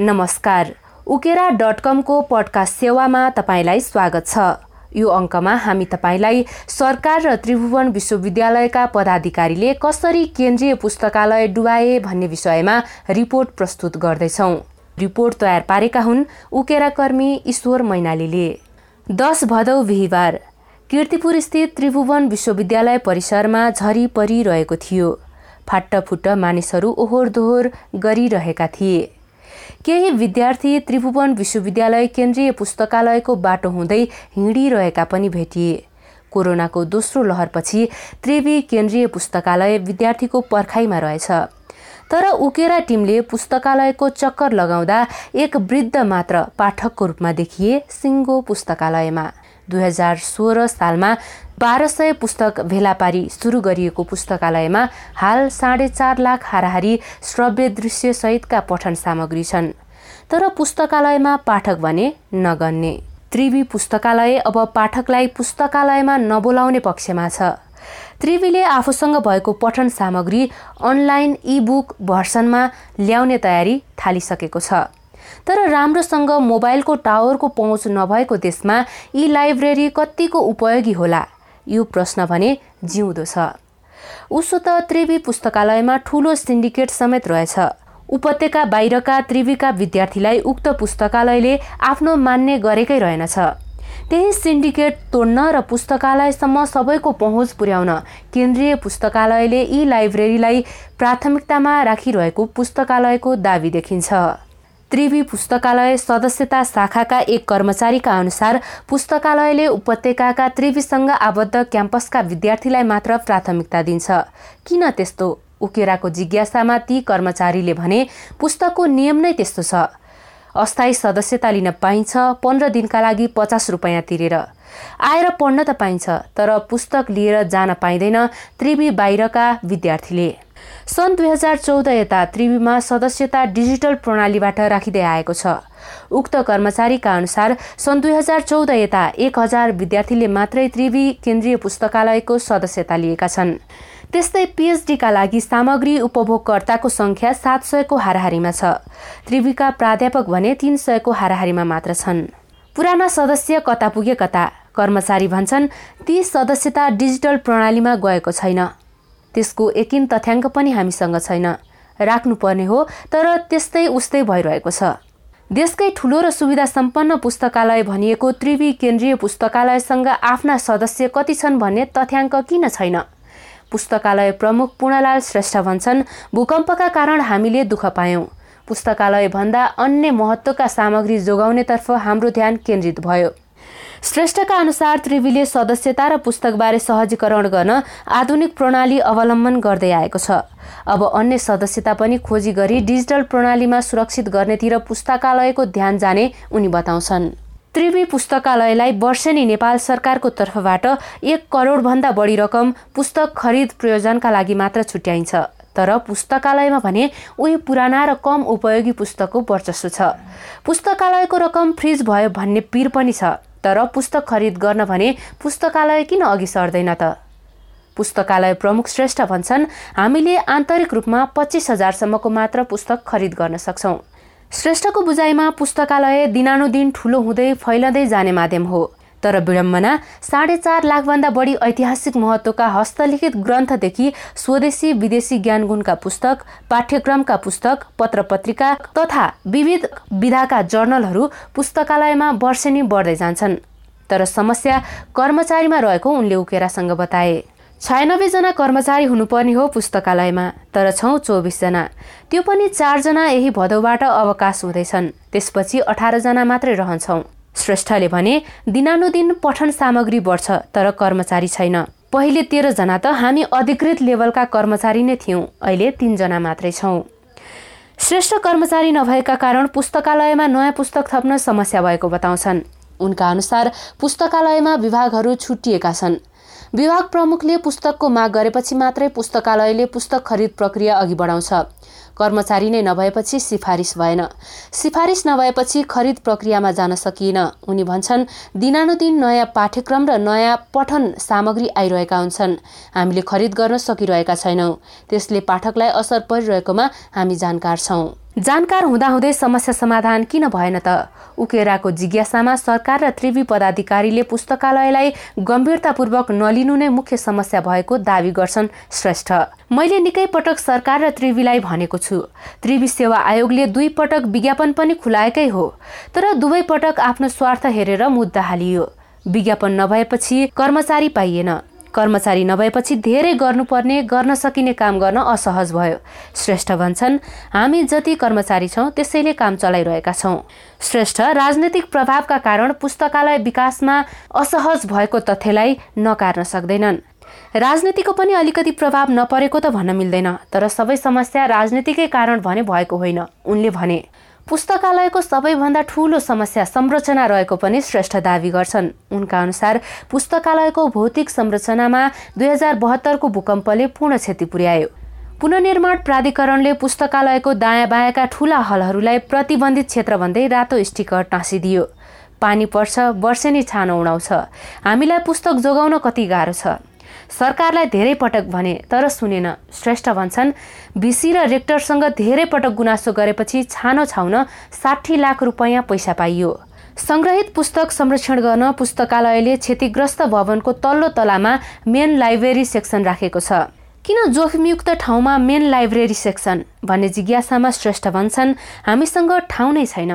नमस्कार। उकेरा dot कमको podcast सेवामा तपाईँलाई स्वागत छ। यो अङ्कमा हामी तपाईँलाई सरकार र त्रिभुवन विश्वविद्यालयका पदाधिकारीले कसरी केन्द्रीय पुस्तकालय डुबाए भन्ने विषयमा रिपोर्ट प्रस्तुत गर्दैछौँ। रिपोर्ट तयार पारेका हुन् उकेरा कर्मी ईश्वर मैनालीले। दस भदौ बिहिबार। किर्तिपुर स्थित त्रिभुवन विश्वविद्यालय परिसरमा झरी परिरहेको थियो। फाट्टफुट्ट मानिसहरू ओहोर दोहोर गरिरहेका थिए। केही विद्यार्थी त्रिभुवन विश्वविद्यालय केन्द्रीय पुस्तकालयको बाटो हुँदै हिँडिरहेका पनि भेटिए। कोरोनाको दोस्रो लहरपछि त्रिवी केन्द्रीय पुस्तकालय विद्यार्थीको पर्खाइमा रहेछ। तर उकेरा टिमले पुस्तकालयको चक्कर लगाउँदा एक वृद्ध मात्र पाठकको रूपमा देखिए सिङ्गो पुस्तकालयमा। दुई हजार सोह्र सालमा बाह्र सय पुस्तक भेला पारी सुरु गरिएको पुस्तकालयमा हाल साढे चार लाख हाराहारी श्रव्य दृश्यसहितका पठन सामग्री छन्। तर पुस्तकालयमा पाठक भने नगन्ने त्रिवी पुस्तकालय अब पाठकलाई पुस्तकालयमा नबोलाउने पक्षमा छ। त्रिवीले आफूसँग भएको पठन सामग्री अनलाइन इबुक भर्सनमा ल्याउने तयारी थालिसकेको छ। तर राम्रोसँग मोबाइलको टावरको पहुँच नभएको देशमा यी लाइब्रेरी कतिको उपयोगी होला? यो प्रश्न भने जिउँदो छ। उसो त त्रिवी पुस्तकालयमा ठुलो सिन्डिकेट समेत रहेछ। उपत्यका बाहिरका त्रिवीका विद्यार्थीलाई उक्त पुस्तकालयले आफ्नो मान्ने गरेकै रहेनछ। त्यही सिन्डिकेट तोड्न र पुस्तकालयसम्म सबैको पहुँच पुर्याउन केन्द्रीय पुस्तकालयले यी लाइब्रेरीलाई प्राथमिकतामा राखिरहेको पुस्तकालयको दावी देखिन्छ। त्रिवी पुस्तकालय सदस्यता शाखाका एक कर्मचारीका अनुसार पुस्तकालयले उपत्यकाका त्रिवीसँग आबद्ध क्याम्पसका विद्यार्थीलाई मात्र प्राथमिकता दिन्छ। किन त्यस्तो? उकेराको जिज्ञासामा ती कर्मचारीले भने पुस्तकको नियम नै त्यस्तो छ। अस्थायी सदस्यता लिन पाइन्छ पन्ध्र दिनका लागि पचास रुपियाँ तिरेर। आएर पढ्न त पाइन्छ तर पुस्तक लिएर जान पाइँदैन त्रिवी बाहिरका विद्यार्थीले। सन् दुई हजार चौध यता त्रिवीमा सदस्यता डिजिटल प्रणालीबाट राखिँदै आएको छ। उक्त कर्मचारीका अनुसार सन् दुई हजार चौध यता एक हजार विद्यार्थीले मात्रै त्रिवी केन्द्रीय पुस्तकालयको सदस्यता लिएका छन्। त्यस्तै पिएचडीका लागि सामग्री उपभोगकर्ताको सङ्ख्या सात सयको हाराहारीमा छ। त्रिवीका प्राध्यापक भने तीन सयको हाराहारीमा मात्र छन्। पुराना सदस्य कता पुगे कता? कर्मचारी भन्छन् ती सदस्यता डिजिटल प्रणालीमा गएको छैन। त्यसको एकिन तथ्याङ्क पनि हामीसँग छैन। राख्नुपर्ने हो तर त्यस्तै उस्तै भइरहेको छ। देशकै ठुलो र सुविधा सम्पन्न पुस्तकालय भनिएको त्रिवी केन्द्रीय पुस्तकालयसँग आफ्ना सदस्य कति छन् भन्ने तथ्याङ्क किन छैन? पुस्तकालय प्रमुख पूर्णलाल श्रेष्ठ भन्छन् भूकम्पका कारण हामीले दुःख पायौँ। पुस्तकालय भन्दा अन्य महत्त्वका सामग्री जोगाउनेतर्फ हाम्रो ध्यान केन्द्रित भयो। श्रेष्ठका अनुसार त्रिवीले सदस्यता र पुस्तकबारे सहजीकरण गर्न आधुनिक प्रणाली अवलम्बन गर्दै आएको छ। अब अन्य सदस्यता पनि खोजी गरी डिजिटल प्रणालीमा सुरक्षित गर्नेतिर पुस्तकालयको ध्यान जाने उनी बताउँछन्। त्रिवी पुस्तकालयलाई वर्षेनी नेपाल सरकारको तर्फबाट एक करोडभन्दा बढी रकम पुस्तक खरिद प्रयोजनका लागि मात्र छुट्याइन्छ। तर पुस्तकालयमा भने उही पुराना र कम उपयोगी पुस्तकको वर्चस्व छ। पुस्तकालयको रकम फ्रिज भयो भन्ने पिर पनि छ। तर पुस्तक खरिद गर्न भने पुस्तकालय किन अघि सर्दैन त? पुस्तकालय प्रमुख श्रेष्ठ भन्छन् हामीले आन्तरिक रूपमा पच्चिस हजारसम्मको मात्र पुस्तक खरिद गर्न सक्छौँ। श्रेष्ठको बुझाइमा पुस्तकालय दिनानुदिन ठुलो हुँदै फैलँदै जाने माध्यम हो। तर विडम्बना साढे चार लाखभन्दा बढी ऐतिहासिक महत्त्वका हस्तलिखित ग्रन्थदेखि स्वदेशी विदेशी ज्ञानगुणका पुस्तक पाठ्यक्रमका पुस्तक पत्र पत्रिका तथा विविध विधाका जर्नलहरू पुस्तकालयमा वर्षेनी बढ्दै जान्छन्। तर समस्या कर्मचारीमा रहेको उनले उकेरासँग बताए। छयानब्बेजना कर्मचारी हुनुपर्ने हो पुस्तकालयमा तर छौँ चौबिसजना त्यो पनि चारजना यही भदौबाट अवकाश हुँदैछन्। त्यसपछि अठारजना मात्रै रहन्छौँ। श्रेष्ठले भने दिनानुदिन पठन सामग्री बढ्छ तर कर्मचारी छैन। पहिले तेह्रजना त हामी अधिकृत लेभलका कर्मचारी नै थियौँ अहिले तिनजना मात्रै छौँ। श्रेष्ठ कर्मचारी नभएका कारण पुस्तकालयमा नयाँ पुस्तक थप्न समस्या भएको बताउँछन्। उनका अनुसार पुस्तकालयमा विभागहरू छुट्टिएका छन्। विभाग प्रमुखले पुस्तकको माग गरेपछि मात्रै पुस्तकालयले पुस्तक खरिद प्रक्रिया अघि बढाउँछ। कर्मचारी नै नभएपछि सिफारिस भएन। सिफारिस नभएपछि खरिद प्रक्रियामा जान सकिएन। उनी भन्छन् दिनानुदिन नयाँ पाठ्यक्रम र नयाँ पठन सामग्री आइरहेका हुन्छन्। हामीले खरिद गर्न सकिरहेका छैनौँ। त्यसले पाठकलाई असर परिरहेकोमा हामी जानकार छौँ। जानकार हुँदाहुँदै समस्या समाधान किन भएन त? उकेराको जिज्ञासामा सरकार र त्रिवी पदाधिकारीले पुस्तकालयलाई गम्भीरतापूर्वक नलिनु नै मुख्य समस्या भएको दावी गर्छन् श्रेष्ठ। मैले निकै पटक सरकार र त्रिवीलाई भनेको छु। त्रिवी सेवा आयोगले दुई पटक विज्ञापन पनि खुलाएकै हो तर दुवै पटक आफ्नो स्वार्थ हेरेर मुद्दा हालियो। विज्ञापन नभएपछि कर्मचारी पाइएन। कर्मचारी नभएपछि धेरै गर्नुपर्ने गर्न सकिने काम गर्न असहज भयो। श्रेष्ठ भन्छन् हामी जति कर्मचारी छौँ त्यसैले काम चलाइरहेका छौँ। श्रेष्ठ राजनैतिक प्रभावका कारण पुस्तकालय विकासमा असहज भएको तथ्यलाई नकार्न सक्दैनन्। राजनीतिको पनि अलिकति प्रभाव नपरेको त भन्न मिल्दैन तर सबै समस्या राजनीतिकै कारण भने भएको होइन उनले भने। पुस्तकालयको सबैभन्दा ठूलो समस्या संरचना रहेको पनि श्रेष्ठ दावी गर्छन्। उनका अनुसार पुस्तकालयको भौतिक संरचनामा दुई हजार बहत्तरको भूकम्पले पूर्ण क्षति पुर्यायो। पुननिर्माण प्राधिकरणले पुस्तकालयको दायाँ बायाँका ठूला हलहरूलाई प्रतिबन्धित क्षेत्र भन्दै रातो स्टिकर टाँसिदियो। पानी पर्छ वर्षेनी छानो उडाउँछ। हामीलाई पुस्तक जोगाउन कति गाह्रो छ। सरकारलाई धेरै पटक भने तर सुनेन। श्रेष्ठ भन्छन् भिसी र रेक्टरसँग धेरै पटक गुनासो गरेपछि छानो छाउन साठी लाख रुपियाँ पैसा पाइयो। सङ्ग्रहित पुस्तक संरक्षण गर्न पुस्तकालयले क्षतिग्रस्त भवनको तल्लो तलामा मेन लाइब्रेरी सेक्सन राखेको छ। किन जोखिमयुक्त ठाउँमा मेन लाइब्रेरी सेक्सन? भन्ने जिज्ञासामा श्रेष्ठ भन्छन् हामीसँग ठाउँ नै छैन।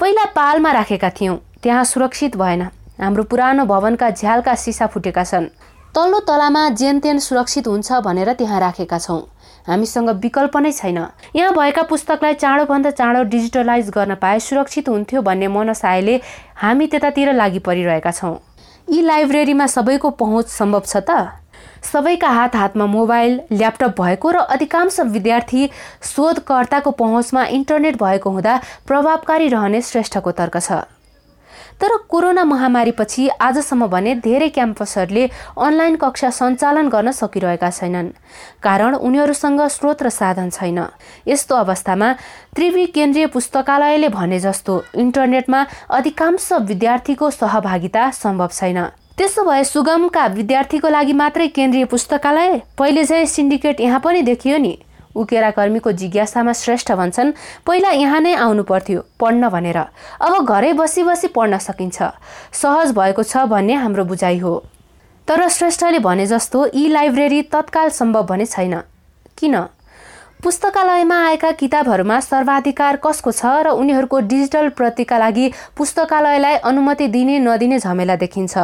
पहिला पालमा राखेका थियौँ त्यहाँ सुरक्षित भएन। हाम्रो पुरानो भवनका झ्यालका सिसा फुटेका छन्। तल्लो तलामा जेनतेन सुरक्षित हुन्छ भनेर त्यहाँ राखेका छौँ। हामीसँग विकल्प नै छैन। यहाँ भएका पुस्तकलाई चाँडोभन्दा चाँडो डिजिटलाइज गर्न पाए सुरक्षित हुन्थ्यो भन्ने मनसायले हामी त्यतातिर लागि परिरहेका छौँ। यी लाइब्रेरीमा सबैको पहुँच सम्भव छ त? सबैका हात हातमा मोबाइल ल्यापटप भएको र अधिकांश विद्यार्थी शोधकर्ताको पहुँचमा इन्टरनेट भएको हुँदा प्रभावकारी रहने श्रेष्ठको तर्क छ। तर कोरोना महामारीपछि आजसम्म भने धेरै क्याम्पसहरूले अनलाइन कक्षा सञ्चालन गर्न सकिरहेका छैनन्। कारण उनीहरूसँग स्रोत र साधन छैन। यस्तो अवस्थामा त्रिवी केन्द्रीय पुस्तकालयले भने जस्तो इन्टरनेटमा अधिकांश विद्यार्थीको सहभागिता सम्भव छैन। त्यसो भए सुगमका विद्यार्थीको लागि मात्रै केन्द्रीय पुस्तकालय? पहिले चाहिँ सिन्डिकेट यहाँ पनि देखियो नि। उकेरा कर्मीको जिज्ञासामा श्रेष्ठ भन्छन् पहिला यहाँ नै आउनु पर्थ्यो पढ्न भनेर। अब घरै बसी बसी पढ्न सकिन्छ। सहज भएको छ भन्ने हाम्रो बुझाइ हो। तर श्रेष्ठले भने जस्तो यी लाइब्रेरी तत्काल सम्भव भने छैन। किन? पुस्तकालयमा आएका किताबहरूमा सर्वाधिकार कसको छ र उनीहरूको डिजिटल प्रतिका लागि पुस्तकालयलाई अनुमति दिने नदिने झमेला देखिन्छ।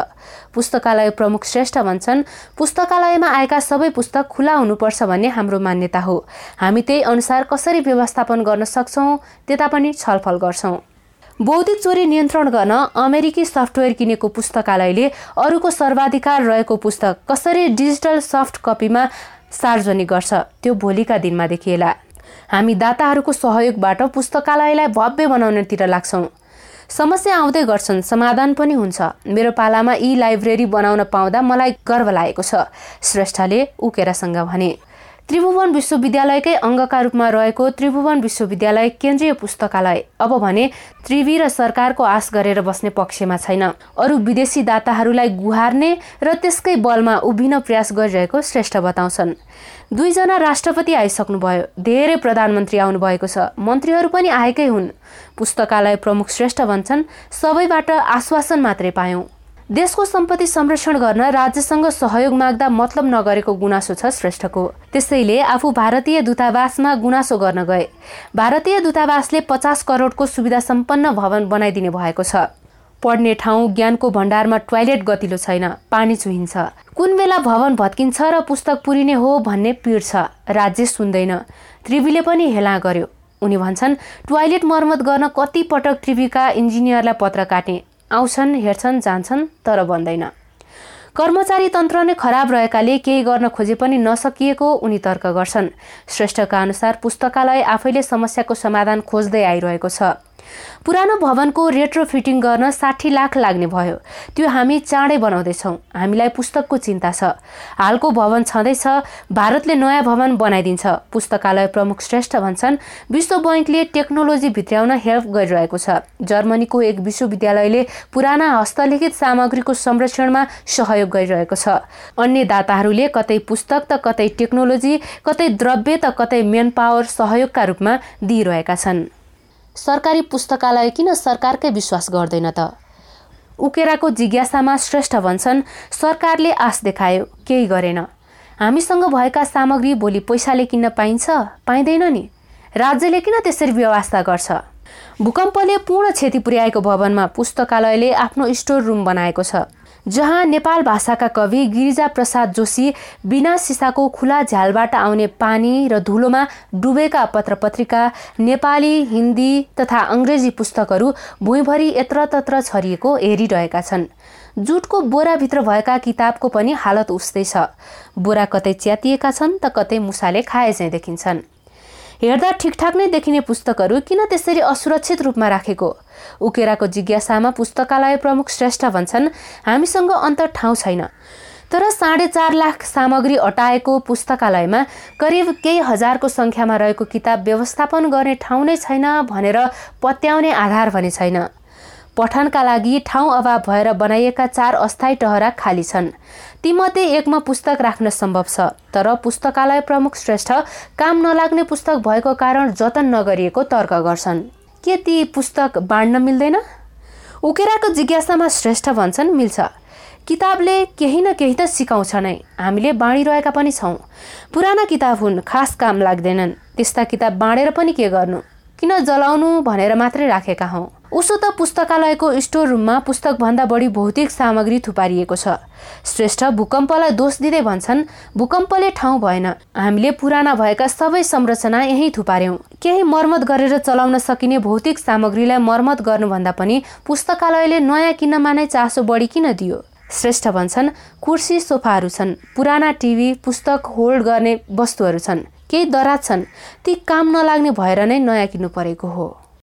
पुस्तकालय प्रमुख श्रेष्ठ भन्छन् पुस्तकालयमा आएका सबै पुस्तक खुला हुनुपर्छ भन्ने हाम्रो मान्यता हो। हामी त्यही अनुसार कसरी व्यवस्थापन गर्न सक्छौँ त्यता पनि छलफल गर्छौँ। बौद्धिक चोरी नियन्त्रण गर्न अमेरिकी सफ्टवेयर किनेको पुस्तकालयले अरूको सर्वाधिकार रहेको पुस्तक कसरी डिजिटल सफ्ट कपीमा सार्वजनिक गर्छ। त्यो भोलिका दिनमा देखिएला। हामी दाताहरूको सहयोगबाट पुस्तकालयलाई भव्य बनाउनेतिर लाग्छौँ। समस्या आउँदै गर्छन् समाधान पनि हुन्छ। मेरो पालामा यी लाइब्रेरी बनाउन पाउँदा मलाई गर्व लागेको छ श्रेष्ठले उकेरासँग भने। त्रिभुवन विश्वविद्यालयकै अङ्गका रूपमा रहेको त्रिभुवन विश्वविद्यालय केन्द्रीय पुस्तकालय। अब भने त्रिवी र सरकारको आश गरेर बस्ने पक्षमा छैन। अरू विदेशी दाताहरूलाई गुहार्ने र त्यसकै बलमा उभिन प्रयास गरिरहेको श्रेष्ठ बताउँछन्। दुईजना राष्ट्रपति आइसक्नुभयो। धेरै प्रधानमन्त्री आउनुभएको छ। मन्त्रीहरू पनि आएकै हुन्। पुस्तकालय प्रमुख श्रेष्ठ भन्छन् सबैबाट आश्वासन मात्रै पायौँ। देशको सम्पत्ति संरक्षण गर्न राज्यसँग सहयोग माग्दा मतलब नगरेको गुनासो छ श्रेष्ठको। त्यसैले आफू भारतीय दूतावासमा गुनासो गर्न गए। भारतीय दूतावासले पचास करोडको सुविधा सम्पन्न भवन बनाइदिने भएको छ। पढ्ने ठाउँ ज्ञानको भण्डारमा टोयलेट गतिलो छैन पानी चुहिन्छ। कुन बेला भवन भत्किन्छ र पुस्तक पुरिने हो भन्ने पिर छ राज्य सुन्दैन। त्रिवीले पनि हेला गर्यो। उनी भन्छन् टोयलेट मर्मत गर्न कति पटक त्रिवीका इन्जिनियरलाई पत्र काटे। आउँछन् हेर्छन् जान्छन् तर बन्दैन। कर्मचारी तन्त्र नै खराब रहेकाले केही गर्न खोजे पनि नसकिएको उनी तर्क गर्छन्। श्रेष्ठका अनुसार पुस्तकालय आफैले समस्याको समाधान खोज्दै आइरहेको छ। पुरानो भवनको रेट्रोफिटिङ गर्न साठी लाख लाग्ने भयो। त्यो हामी चाँडै बनाउँदैछौँ। हामीलाई पुस्तकको चिन्ता छ। हालको भवन छँदैछ भारतले नयाँ भवन बनाइदिन्छ। पुस्तकालय प्रमुख श्रेष्ठ भन्छन् विश्व बैङ्कले टेक्नोलोजी भित्र्याउन हेल्प गरिरहेको छ। जर्मनीको एक विश्वविद्यालयले पुराना हस्तलिखित सामग्रीको संरक्षणमा सहयोग गरिरहेको छ। अन्य दाताहरूले कतै पुस्तक त कतै टेक्नोलोजी कतै द्रव्य त कतै मेन पावर सहयोगका रूपमा दिइरहेका छन्। सरकारी पुस्तकालय किन सरकारकै विश्वास गर्दैन त? उकेराको जिज्ञासामा श्रेष्ठ भन्छन् सरकारले आश देखायो केही गरेन। हामीसँग भएका सामग्री भोलि पैसाले किन्न पाइन्छ पाइँदैन नि। राज्यले किन त्यसरी व्यवस्था गर्छ? भूकम्पले पूर्ण क्षति पुर्याएको भवनमा पुस्तकालयले आफ्नो स्टोर रुम बनाएको छ। जहाँ नेपाल भाषाका कवि गिरिजा प्रसाद जोशी बिना सिसाको खुला झ्यालबाट आउने पानी र धुलोमा डुबेका पत्र पत्रिका नेपाली हिन्दी तथा अङ्ग्रेजी पुस्तकहरू भुइँभरि यत्रतत्र छरिएको हेरिरहेका छन्। जुटको बोराभित्र भएका किताबको पनि हालत उस्तै छ। बोरा कतै च्यातिएका छन् त कतै मुसाले खाए चाहिँ देखिन्छन्। हेर्दा ठिकठाक नै देखिने पुस्तकहरू किन त्यसरी असुरक्षित रूपमा राखेको? उकेराको जिज्ञासामा पुस्तकालय प्रमुख श्रेष्ठ भन्छन् हामीसँग अन्त ठाउँ छैन। तर साढे चार लाख सामग्री अटाएको पुस्तकालयमा करिब केही हजारको सङ्ख्यामा रहेको किताब व्यवस्थापन गर्ने ठाउँ नै छैन भनेर पत्याउने आधार भने छैन। पठनका लागि ठाउँ अभाव भएर बनाइएका चार अस्थायी टहरा खाली छन्। तीमध्ये एकमा पुस्तक राख्न सम्भव छ तर पुस्तकालय प्रमुख श्रेष्ठ काम नलाग्ने पुस्तक भएको कारण जतन नगरिएको तर्क गर्छन्। के ती पुस्तक बाँड्न मिल्दैन? उकेराको जिज्ञासामा श्रेष्ठ भन्छन् मिल्छ। किताबले केही न केही त सिकाउँछ नै। हामीले बाँडिरहेका पनि छौँ। पुराना किताब हुन् खास काम लाग्दैनन्। त्यस्ता किताब बाँडेर पनि के गर्नु? किन जलाउनु भनेर मात्रै राखेका हौँ। उसो त पुस्तकालयको स्टोर रुममा पुस्तकभन्दा बढी भौतिक सामग्री थुपारिएको छ। श्रेष्ठ भूकम्पलाई दोष दिँदै भन्छन् भूकम्पले ठाउँ भएन। हामीले पुराना भएका सबै संरचना यहीँ थुपार्यौँ। केही मर्मत गरेर चलाउन सकिने भौतिक सामग्रीलाई मर्मत गर्नुभन्दा पनि पुस्तकालयले नयाँ किन्नमा नै चासो बढी किन दियो? श्रेष्ठ भन्छन् कुर्सी सोफाहरू छन् पुराना टिभी पुस्तक होल्ड गर्ने वस्तुहरू छन्। केही दराज छन्। ती काम नलाग्ने भएर नै नयाँ किन्नु परेको हो।